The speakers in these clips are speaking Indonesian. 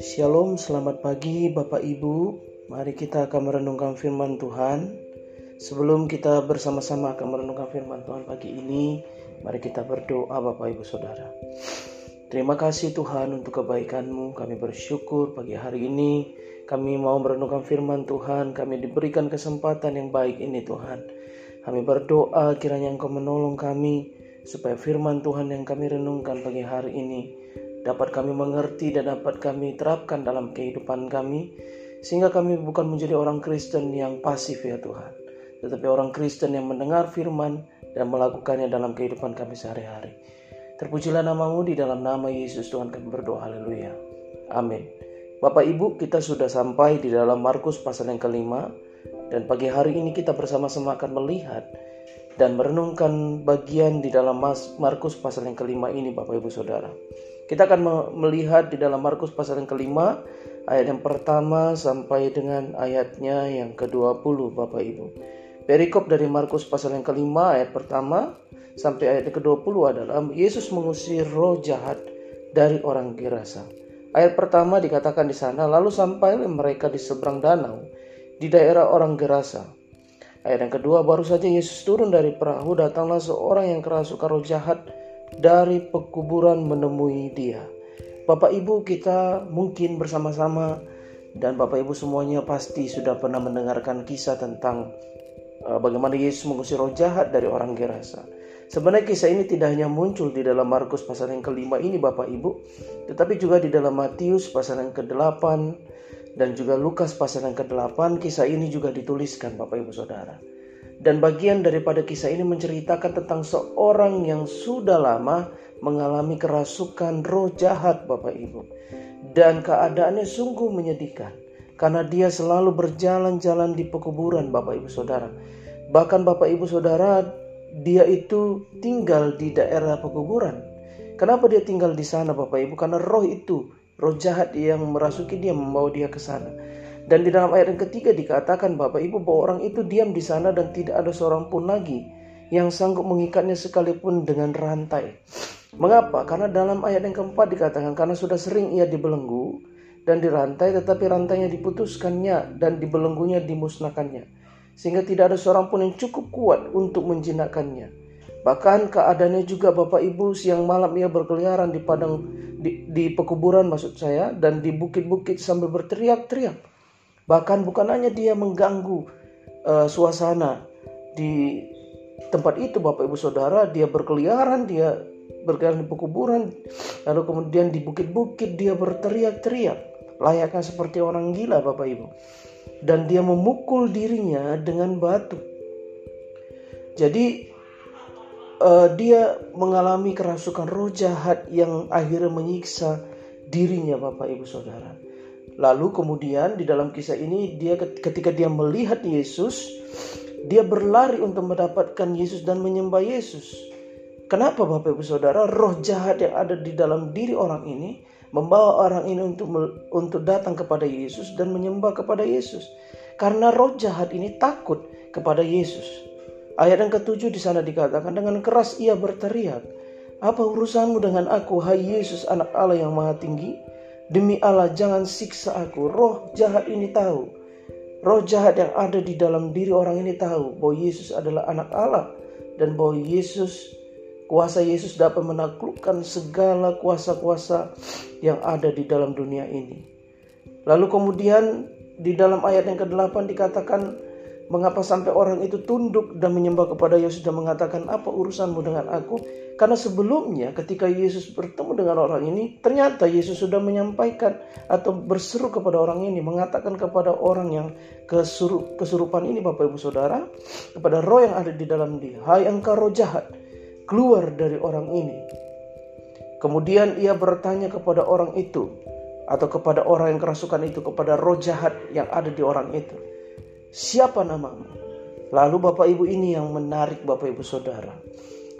Shalom, selamat pagi Bapak Ibu. Mari kita akan merenungkan firman Tuhan. Sebelum kita bersama-sama akan merenungkan firman Tuhan pagi ini, mari kita berdoa Bapak Ibu Saudara. Terima kasih Tuhan untuk kebaikan-Mu. Kami bersyukur pagi hari ini kami mau merenungkan firman Tuhan. Kami diberikan kesempatan yang baik ini Tuhan. Kami berdoa kiranya Engkau menolong kami supaya firman Tuhan yang kami renungkan pagi hari ini dapat kami mengerti dan dapat kami terapkan dalam kehidupan kami sehingga kami bukan menjadi orang Kristen yang pasif ya Tuhan tetapi orang Kristen yang mendengar firman dan melakukannya dalam kehidupan kami sehari-hari. Terpujilah namamu di dalam nama Yesus Tuhan kami berdoa. Haleluya. Amin. Bapak Ibu kita sudah sampai di dalam Markus pasal yang kelima dan pagi hari ini kita bersama-sama akan melihat dan merenungkan bagian di dalam Markus pasal yang kelima ini Bapak Ibu Saudara. Kita akan melihat di dalam Markus pasal yang kelima ayat yang pertama sampai dengan ayatnya yang ke-20 Bapak Ibu. Perikop dari Markus pasal yang kelima ayat pertama sampai ayat yang ke-20 adalah Yesus mengusir roh jahat dari orang Gerasa. Ayat pertama dikatakan di sana, lalu sampai mereka di seberang danau di daerah orang Gerasa. Ayat yang kedua, baru saja Yesus turun dari perahu, datanglah seorang yang kerasukan roh jahat dari pekuburan menemui dia. Bapak Ibu kita mungkin bersama-sama dan Bapak Ibu semuanya pasti sudah pernah mendengarkan kisah tentang uh, bagaimana Yesus mengusir roh jahat dari orang Gerasa. Sebenarnya kisah ini tidak hanya muncul di dalam Markus pasal yang kelima ini Bapak Ibu, tetapi juga di dalam Matius pasal yang ke-8 dan juga Lukas pasal yang ke-8 kisah ini juga dituliskan Bapak Ibu Saudara. Dan bagian daripada kisah ini menceritakan tentang seorang yang sudah lama mengalami kerasukan roh jahat Bapak Ibu. Dan keadaannya sungguh menyedihkan. Karena dia selalu berjalan-jalan di pekuburan Bapak Ibu Saudara. Bahkan Bapak Ibu Saudara dia itu tinggal di daerah pekuburan. Kenapa dia tinggal di sana Bapak Ibu? Karena roh itu, roh jahat yang merasuki dia membawa dia ke sana. Dan di dalam ayat yang ketiga dikatakan Bapak Ibu bahwa orang itu diam di sana dan tidak ada seorang pun lagi yang sanggup mengikatnya sekalipun dengan rantai. Mengapa? Karena dalam ayat yang keempat dikatakan karena sudah sering ia dibelenggu dan dirantai tetapi rantainya diputuskannya dan dibelenggunya dimusnahkannya. Sehingga tidak ada seorang pun yang cukup kuat untuk menjinakkannya. Bahkan keadaannya juga Bapak Ibu siang malam ia berkeliaran di padang di, di pekuburan maksud saya dan di bukit-bukit sambil berteriak-teriak. Bahkan bukan hanya dia mengganggu uh, suasana di tempat itu Bapak Ibu Saudara, dia berkeliaran, dia berkeliaran di pekuburan, lalu kemudian di bukit-bukit dia berteriak-teriak, layaknya seperti orang gila Bapak Ibu. Dan dia memukul dirinya dengan batu. Jadi uh, dia mengalami kerasukan roh jahat yang akhirnya menyiksa dirinya Bapak Ibu Saudara. Lalu kemudian di dalam kisah ini dia ketika dia melihat Yesus, dia berlari untuk mendapatkan Yesus dan menyembah Yesus. Kenapa Bapak Ibu Saudara? Roh jahat yang ada di dalam diri orang ini membawa orang ini untuk untuk datang kepada Yesus dan menyembah kepada Yesus. Karena roh jahat ini takut kepada Yesus. Ayat yang ketujuh di sana dikatakan dengan keras ia berteriak, "Apa urusanmu dengan aku, hai Yesus, anak Allah yang Maha Tinggi?" Demi Allah jangan siksa aku. Roh jahat ini tahu. Roh jahat yang ada di dalam diri orang ini tahu bahwa Yesus adalah anak Allah. Dan bahwa Yesus, kuasa Yesus dapat menaklukkan segala kuasa-kuasa yang ada di dalam dunia ini. Lalu kemudian di dalam ayat yang ke-8 dikatakan Mengapa sampai orang itu tunduk dan menyembah kepada Yesus dan mengatakan apa urusanmu dengan aku? Karena sebelumnya ketika Yesus bertemu dengan orang ini, ternyata Yesus sudah menyampaikan atau berseru kepada orang ini, mengatakan kepada orang yang kesurup, kesurupan ini Bapak Ibu Saudara, kepada roh yang ada di dalam dia, hai engkau roh jahat, keluar dari orang ini. Kemudian ia bertanya kepada orang itu, atau kepada orang yang kerasukan itu, kepada roh jahat yang ada di orang itu siapa namamu? Lalu Bapak Ibu ini yang menarik Bapak Ibu Saudara.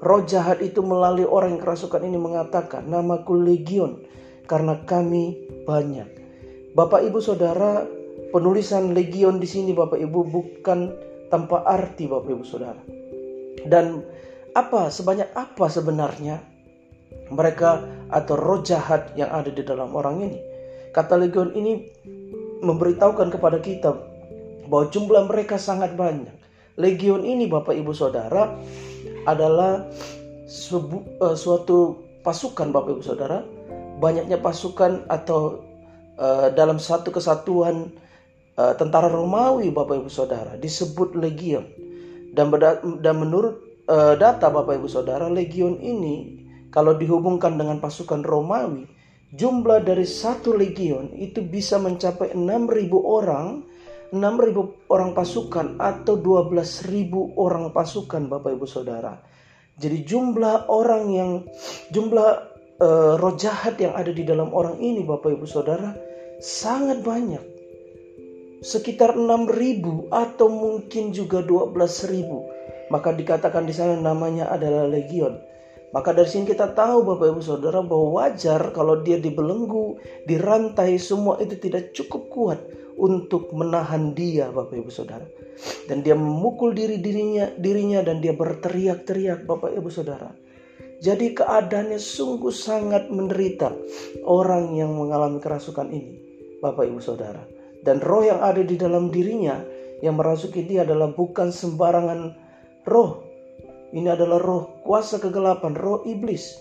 Roh jahat itu melalui orang yang kerasukan ini mengatakan, namaku Legion karena kami banyak. Bapak Ibu Saudara, penulisan Legion di sini Bapak Ibu bukan tanpa arti Bapak Ibu Saudara. Dan apa sebanyak apa sebenarnya mereka atau roh jahat yang ada di dalam orang ini. Kata legion ini memberitahukan kepada kita bahwa jumlah mereka sangat banyak. Legion ini Bapak Ibu Saudara adalah sebu, uh, suatu pasukan Bapak Ibu Saudara. Banyaknya pasukan atau uh, dalam satu kesatuan uh, tentara Romawi Bapak Ibu Saudara disebut legion. Dan, dan menurut uh, data Bapak Ibu Saudara, legion ini kalau dihubungkan dengan pasukan Romawi, jumlah dari satu legion itu bisa mencapai 6.000 orang, 6.000 orang pasukan atau 12.000 orang pasukan Bapak Ibu Saudara. Jadi jumlah orang yang jumlah uh, roh jahat yang ada di dalam orang ini Bapak Ibu Saudara sangat banyak. Sekitar 6.000 atau mungkin juga 12.000. Maka dikatakan di sana namanya adalah legion. Maka dari sini kita tahu Bapak Ibu Saudara bahwa wajar kalau dia dibelenggu, dirantai semua itu tidak cukup kuat untuk menahan dia Bapak Ibu Saudara. Dan dia memukul diri dirinya dirinya dan dia berteriak-teriak Bapak Ibu Saudara. Jadi keadaannya sungguh sangat menderita orang yang mengalami kerasukan ini Bapak Ibu Saudara. Dan roh yang ada di dalam dirinya yang merasuki dia adalah bukan sembarangan roh ini adalah roh kuasa kegelapan, roh iblis,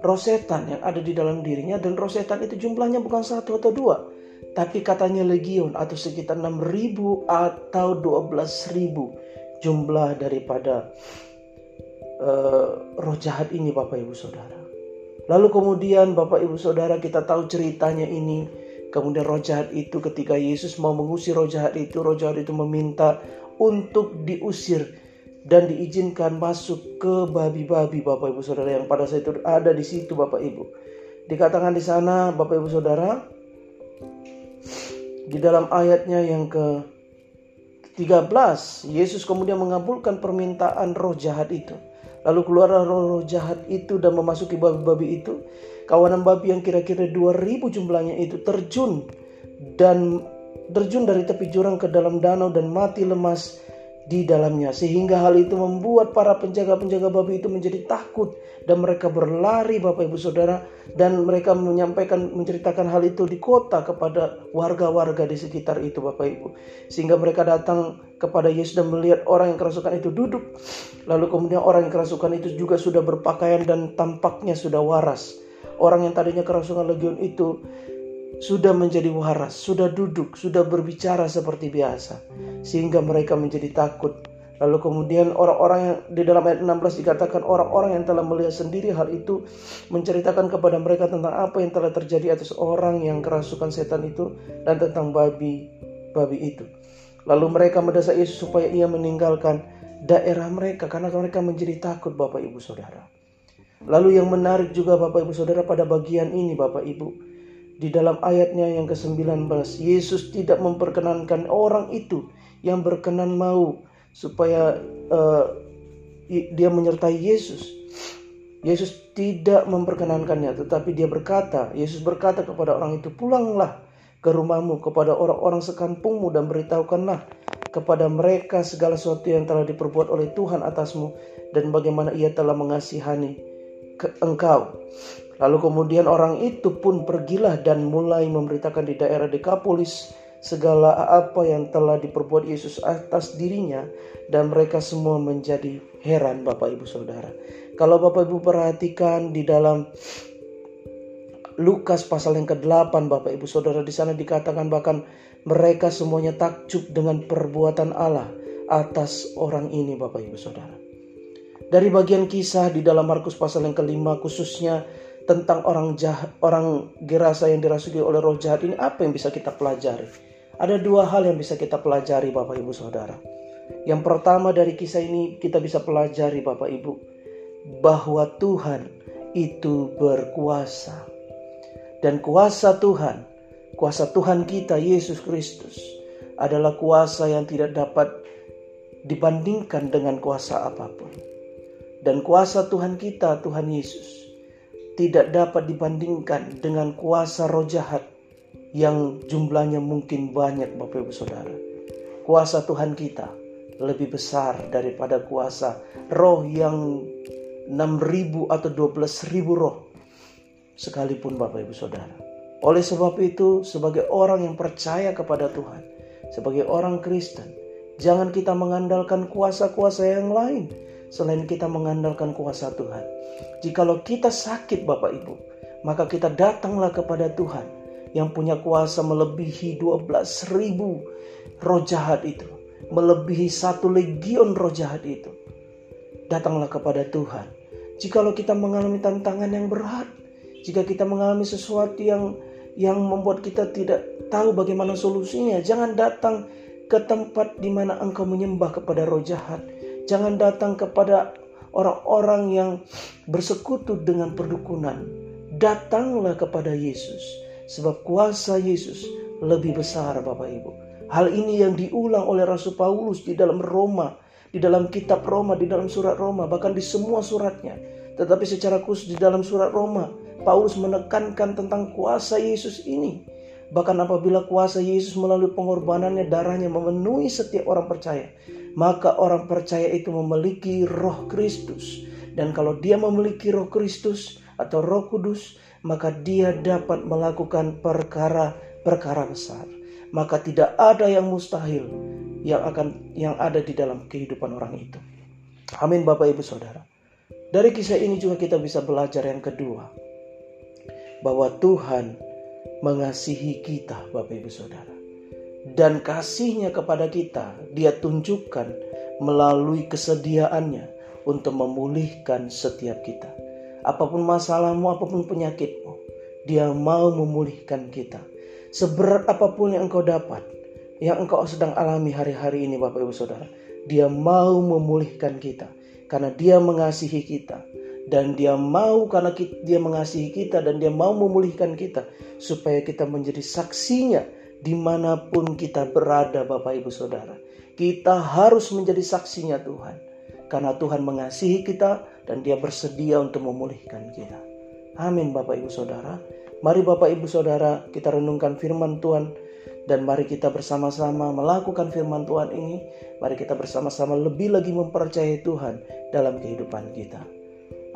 roh setan yang ada di dalam dirinya dan roh setan itu jumlahnya bukan satu atau dua. Tapi katanya legion atau sekitar 6.000 atau 12.000 jumlah daripada uh, roh jahat ini Bapak Ibu Saudara. Lalu kemudian Bapak Ibu Saudara kita tahu ceritanya ini. Kemudian roh jahat itu ketika Yesus mau mengusir roh jahat itu, roh jahat itu meminta untuk diusir dan diizinkan masuk ke babi-babi Bapak Ibu Saudara yang pada saat itu ada di situ Bapak Ibu. Dikatakan di sana Bapak Ibu Saudara di dalam ayatnya yang ke 13 Yesus kemudian mengabulkan permintaan roh jahat itu. Lalu keluarlah roh-roh jahat itu dan memasuki babi-babi itu. Kawanan babi yang kira-kira 2000 jumlahnya itu terjun dan terjun dari tepi jurang ke dalam danau dan mati lemas di dalamnya sehingga hal itu membuat para penjaga-penjaga babi itu menjadi takut dan mereka berlari Bapak Ibu Saudara dan mereka menyampaikan menceritakan hal itu di kota kepada warga-warga di sekitar itu Bapak Ibu. Sehingga mereka datang kepada Yesus dan melihat orang yang kerasukan itu duduk. Lalu kemudian orang yang kerasukan itu juga sudah berpakaian dan tampaknya sudah waras. Orang yang tadinya kerasukan legion itu sudah menjadi waras, sudah duduk, sudah berbicara seperti biasa, sehingga mereka menjadi takut. Lalu kemudian orang-orang yang di dalam ayat 16 dikatakan orang-orang yang telah melihat sendiri hal itu menceritakan kepada mereka tentang apa yang telah terjadi atas orang yang kerasukan setan itu dan tentang babi babi itu. Lalu mereka mendesak Yesus supaya ia meninggalkan daerah mereka karena mereka menjadi takut Bapak Ibu Saudara. Lalu yang menarik juga Bapak Ibu Saudara pada bagian ini Bapak Ibu di dalam ayatnya yang ke-19, Yesus tidak memperkenankan orang itu yang berkenan mau supaya uh, dia menyertai Yesus. Yesus tidak memperkenankannya, tetapi dia berkata, Yesus berkata kepada orang itu, "Pulanglah ke rumahmu kepada orang-orang sekampungmu dan beritahukanlah kepada mereka segala sesuatu yang telah diperbuat oleh Tuhan atasmu dan bagaimana ia telah mengasihani ke engkau." Lalu kemudian orang itu pun pergilah dan mulai memberitakan di daerah Dekapolis segala apa yang telah diperbuat Yesus atas dirinya dan mereka semua menjadi heran Bapak Ibu Saudara. Kalau Bapak Ibu perhatikan di dalam Lukas pasal yang ke-8 Bapak Ibu Saudara di sana dikatakan bahkan mereka semuanya takjub dengan perbuatan Allah atas orang ini Bapak Ibu Saudara. Dari bagian kisah di dalam Markus pasal yang kelima khususnya tentang orang jahat, orang gerasa yang dirasuki oleh roh jahat ini apa yang bisa kita pelajari? Ada dua hal yang bisa kita pelajari Bapak Ibu Saudara. Yang pertama dari kisah ini kita bisa pelajari Bapak Ibu bahwa Tuhan itu berkuasa. Dan kuasa Tuhan, kuasa Tuhan kita Yesus Kristus adalah kuasa yang tidak dapat dibandingkan dengan kuasa apa pun. Dan kuasa Tuhan kita, Tuhan Yesus, tidak dapat dibandingkan dengan kuasa roh jahat yang jumlahnya mungkin banyak Bapak Ibu Saudara. Kuasa Tuhan kita lebih besar daripada kuasa roh yang 6000 atau 12000 roh sekalipun Bapak Ibu Saudara. Oleh sebab itu, sebagai orang yang percaya kepada Tuhan, sebagai orang Kristen, jangan kita mengandalkan kuasa-kuasa yang lain selain kita mengandalkan kuasa Tuhan. Jikalau kita sakit Bapak Ibu, maka kita datanglah kepada Tuhan yang punya kuasa melebihi 12 ribu roh jahat itu. Melebihi satu legion roh jahat itu. Datanglah kepada Tuhan. Jikalau kita mengalami tantangan yang berat, jika kita mengalami sesuatu yang yang membuat kita tidak tahu bagaimana solusinya, jangan datang ke tempat di mana engkau menyembah kepada roh jahat. Jangan datang kepada orang-orang yang bersekutu dengan perdukunan. Datanglah kepada Yesus, sebab kuasa Yesus lebih besar, Bapak Ibu. Hal ini yang diulang oleh Rasul Paulus di dalam Roma, di dalam kitab Roma, di dalam surat Roma, bahkan di semua suratnya. Tetapi secara khusus di dalam surat Roma, Paulus menekankan tentang kuasa Yesus ini. Bahkan apabila kuasa Yesus melalui pengorbanannya darahnya memenuhi setiap orang percaya, maka orang percaya itu memiliki roh Kristus. Dan kalau dia memiliki roh Kristus atau roh kudus, maka dia dapat melakukan perkara-perkara besar. Maka tidak ada yang mustahil yang akan yang ada di dalam kehidupan orang itu. Amin Bapak Ibu Saudara. Dari kisah ini juga kita bisa belajar yang kedua bahwa Tuhan mengasihi kita Bapak Ibu Saudara. Dan kasihnya kepada kita dia tunjukkan melalui kesediaannya untuk memulihkan setiap kita. Apa pun masalahmu, apa pun penyakitmu, dia mau memulihkan kita. Seberat apa pun yang engkau dapat, yang engkau sedang alami hari-hari ini Bapak Ibu Saudara, dia mau memulihkan kita karena dia mengasihi kita dan dia mau karena dia mengasihi kita dan dia mau memulihkan kita supaya kita menjadi saksinya di mana pun kita berada Bapak Ibu Saudara. Kita harus menjadi saksinya Tuhan karena Tuhan mengasihi kita dan dia bersedia untuk memulihkan kita. Amin Bapak Ibu Saudara. Mari Bapak Ibu Saudara kita renungkan firman Tuhan dan mari kita bersama-sama melakukan firman Tuhan ini. Mari kita bersama-sama lebih lagi mempercayai Tuhan dalam kehidupan kita.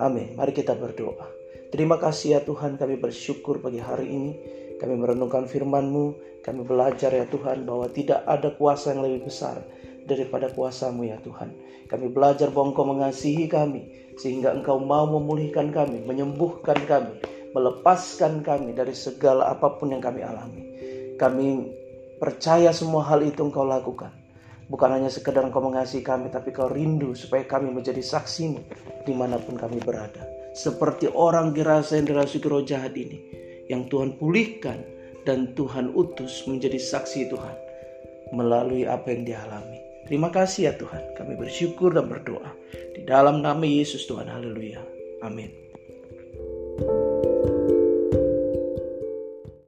Amin. Mari kita berdoa. Terima kasih ya Tuhan kami bersyukur pagi hari ini. Kami merenungkan firman-Mu. Kami belajar ya Tuhan bahwa tidak ada kuasa yang lebih besar daripada kuasamu ya Tuhan. Kami belajar bahwa Engkau mengasihi kami. Sehingga Engkau mau memulihkan kami, menyembuhkan kami, melepaskan kami dari segala apa pun yang kami alami. Kami percaya semua hal itu Engkau lakukan. Bukan hanya sekedar engkau mengasihi kami, tapi kau rindu supaya kami menjadi saksimu di mana pun kami berada. Seperti orang dirasa yang dirasuki roh jahat ini. Yang Tuhan pulihkan dan Tuhan utus menjadi saksi Tuhan. Melalui apa yang dialami. Terima kasih ya Tuhan. Kami bersyukur dan berdoa. Di dalam nama Yesus Tuhan. Haleluya. Amin.